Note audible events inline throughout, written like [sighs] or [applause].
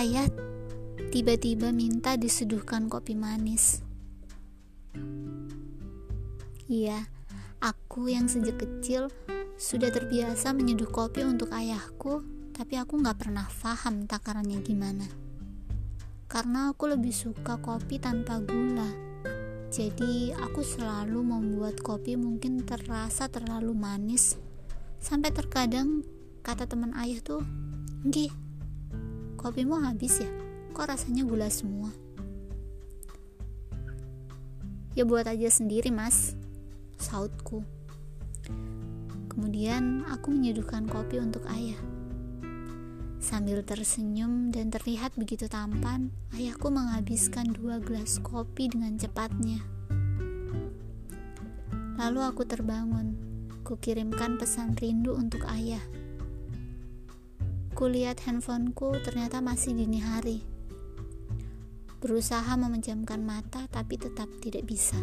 ayah tiba-tiba minta diseduhkan kopi manis. Iya, aku yang sejak kecil sudah terbiasa menyeduh kopi untuk ayahku, tapi aku nggak pernah paham takarannya gimana. Karena aku lebih suka kopi tanpa gula. Jadi aku selalu membuat kopi mungkin terasa terlalu manis. Sampai terkadang kata teman ayah tuh, "Nggih, kopimu habis ya? Kok rasanya gula semua?" Ya buat aja sendiri, Mas. Sautku. Kemudian aku menyeduhkan kopi untuk ayah. Sambil tersenyum dan terlihat begitu tampan, ayahku menghabiskan dua gelas kopi dengan cepatnya. Lalu aku terbangun, kukirimkan pesan rindu untuk ayah. Kulihat handphoneku ternyata masih dini hari. Berusaha memejamkan mata tapi tetap tidak bisa.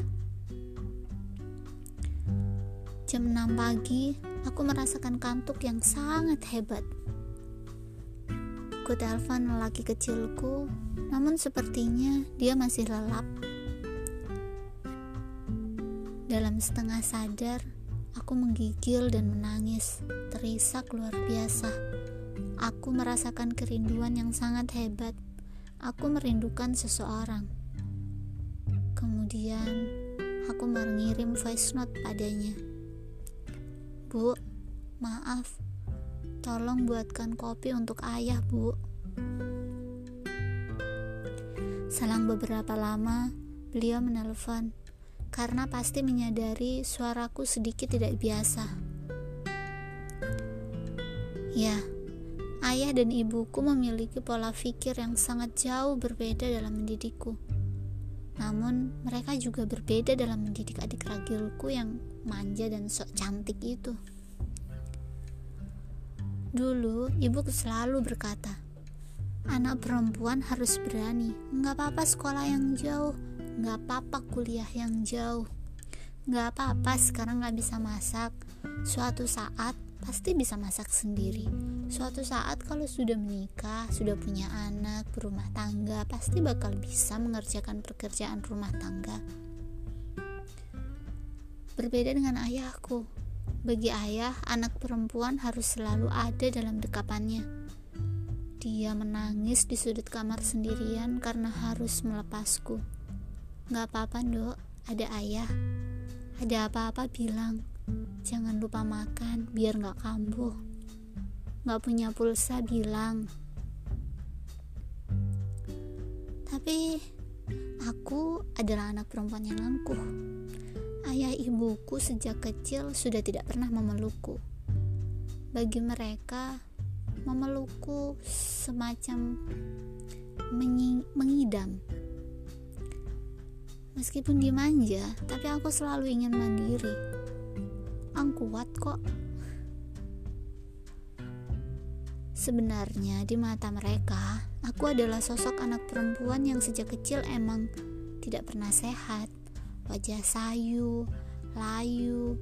Jam 6 pagi, aku merasakan kantuk yang sangat hebat. Ku telepon lelaki kecilku, namun sepertinya dia masih lelap. Dalam setengah sadar, aku menggigil dan menangis, terisak luar biasa. Aku merasakan kerinduan yang sangat hebat. Aku merindukan seseorang. Kemudian, aku mengirim voice note padanya. Bu, maaf. Tolong buatkan kopi untuk ayah, Bu. Selang beberapa lama, beliau menelpon karena pasti menyadari suaraku sedikit tidak biasa. Ya, ayah dan ibuku memiliki pola pikir yang sangat jauh berbeda dalam mendidikku. Namun, mereka juga berbeda dalam mendidik adik ragilku yang manja dan sok cantik itu. Dulu, ibuku selalu berkata, anak perempuan harus berani. Nggak apa-apa sekolah yang jauh, nggak apa-apa kuliah yang jauh, nggak apa-apa sekarang nggak bisa masak. Suatu saat pasti bisa masak sendiri. Suatu saat kalau sudah menikah, sudah punya anak, berumah tangga, pasti bakal bisa mengerjakan pekerjaan rumah tangga. Berbeda dengan ayahku. Bagi ayah, anak perempuan harus selalu ada dalam dekapannya. Dia menangis di sudut kamar sendirian karena harus melepasku. Gak apa-apa, dok, ada ayah. Ada apa-apa bilang, Jangan lupa makan biar gak kambuh. Gak punya pulsa bilang. Tapi aku adalah anak perempuan yang angkuh. Ayah ibuku sejak kecil sudah tidak pernah memelukku. Bagi mereka, memelukku semacam mengidam. Meskipun dimanja, tapi aku selalu ingin mandiri Ang kuat kok. Sebenarnya di mata mereka, aku adalah sosok anak perempuan yang sejak kecil emang tidak pernah sehat. Wajah sayu, layu,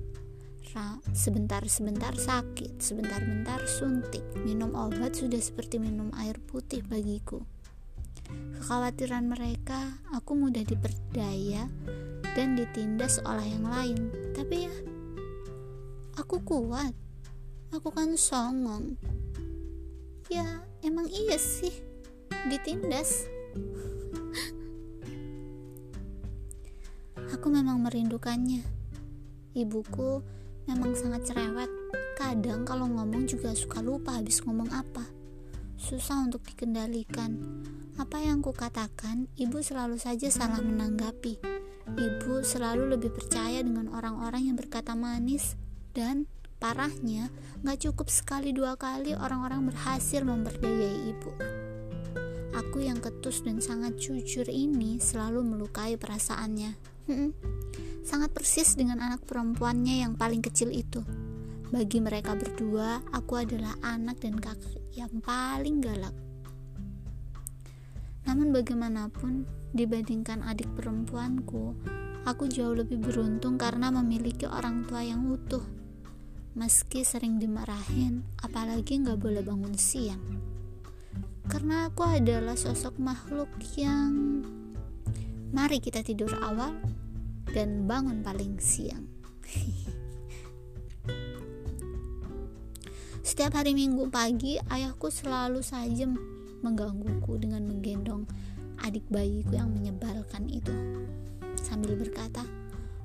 sebentar-sebentar sakit, sebentar-bentar suntik. Minum obat sudah seperti minum air putih bagiku. Kekhawatiran mereka, aku mudah diperdaya dan ditindas oleh yang lain. Tapi ya, aku kuat aku kan songong ya emang iya sih. Ditindas. Aku memang merindukannya. Ibuku memang sangat cerewet. Kadang kalau ngomong juga suka lupa habis ngomong apa. Susah untuk dikendalikan. Apa yang ku katakan ibu selalu saja salah menanggapi. Ibu selalu lebih percaya dengan orang-orang yang berkata manis dan parahnya, gak cukup sekali dua kali orang-orang berhasil memberdayai ibu. Aku yang ketus dan sangat jujur ini selalu melukai perasaannya. Hmm, sangat persis dengan anak perempuannya yang paling kecil itu. Bagi mereka berdua, aku adalah anak dan kakak yang paling galak. Namun bagaimanapun, dibandingkan adik perempuanku, aku jauh lebih beruntung karena memiliki orang tua yang utuh Meski sering dimarahin, apalagi nggak boleh bangun siang. karena aku adalah sosok makhluk yang mari kita tidur awal dan bangun paling siang. [laughs] Setiap hari Minggu pagi, ayahku selalu saja menggangguku dengan menggendong adik bayiku yang menyebalkan itu. Sambil berkata,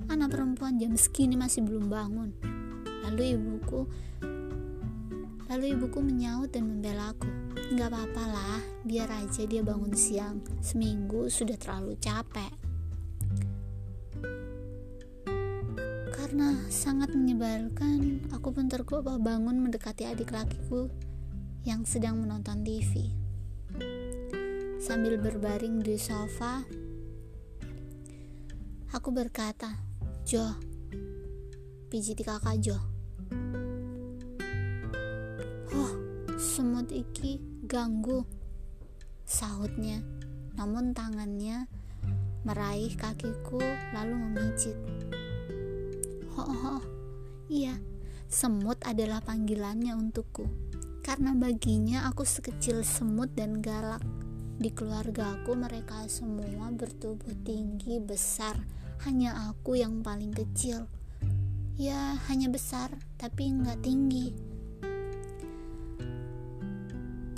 anak perempuan jam segini masih belum bangun. Lalu ibuku Lalu ibuku menyaut dan membela aku. Gak apa-apa lah, biar aja dia bangun siang. Seminggu sudah terlalu capek. Karena sangat menyebalkan, aku pun tergopoh bangun mendekati adik lakiku yang sedang menonton TV. Sambil berbaring di sofa, aku berkata, Jo, pijiti kakak Jo. Iki ganggu Sahutnya Namun tangannya Meraih kakiku Lalu memijit. Oh, oh. Iya Semut adalah panggilannya untukku. Karena baginya aku sekecil semut dan galak. Di keluarga aku mereka semua bertubuh tinggi besar. Hanya aku yang paling kecil. Ya hanya besar tapi nggak tinggi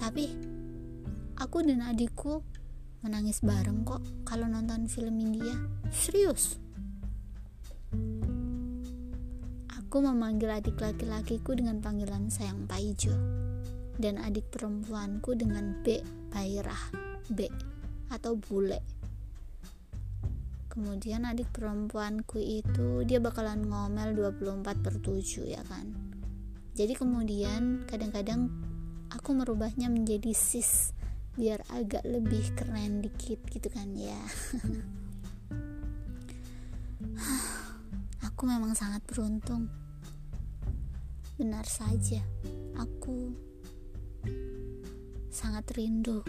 tapi aku dan adikku menangis bareng kok kalau nonton film India. Serius. Aku memanggil adik laki-lakiku dengan panggilan sayang Paijo dan adik perempuanku dengan B Bairah B atau bule. Kemudian adik perempuanku itu dia bakalan ngomel 24 per 7 ya kan. Jadi kemudian kadang-kadang aku merubahnya menjadi sis biar agak lebih keren dikit gitu kan ya. [sighs] Aku memang sangat beruntung. Benar saja aku sangat rindu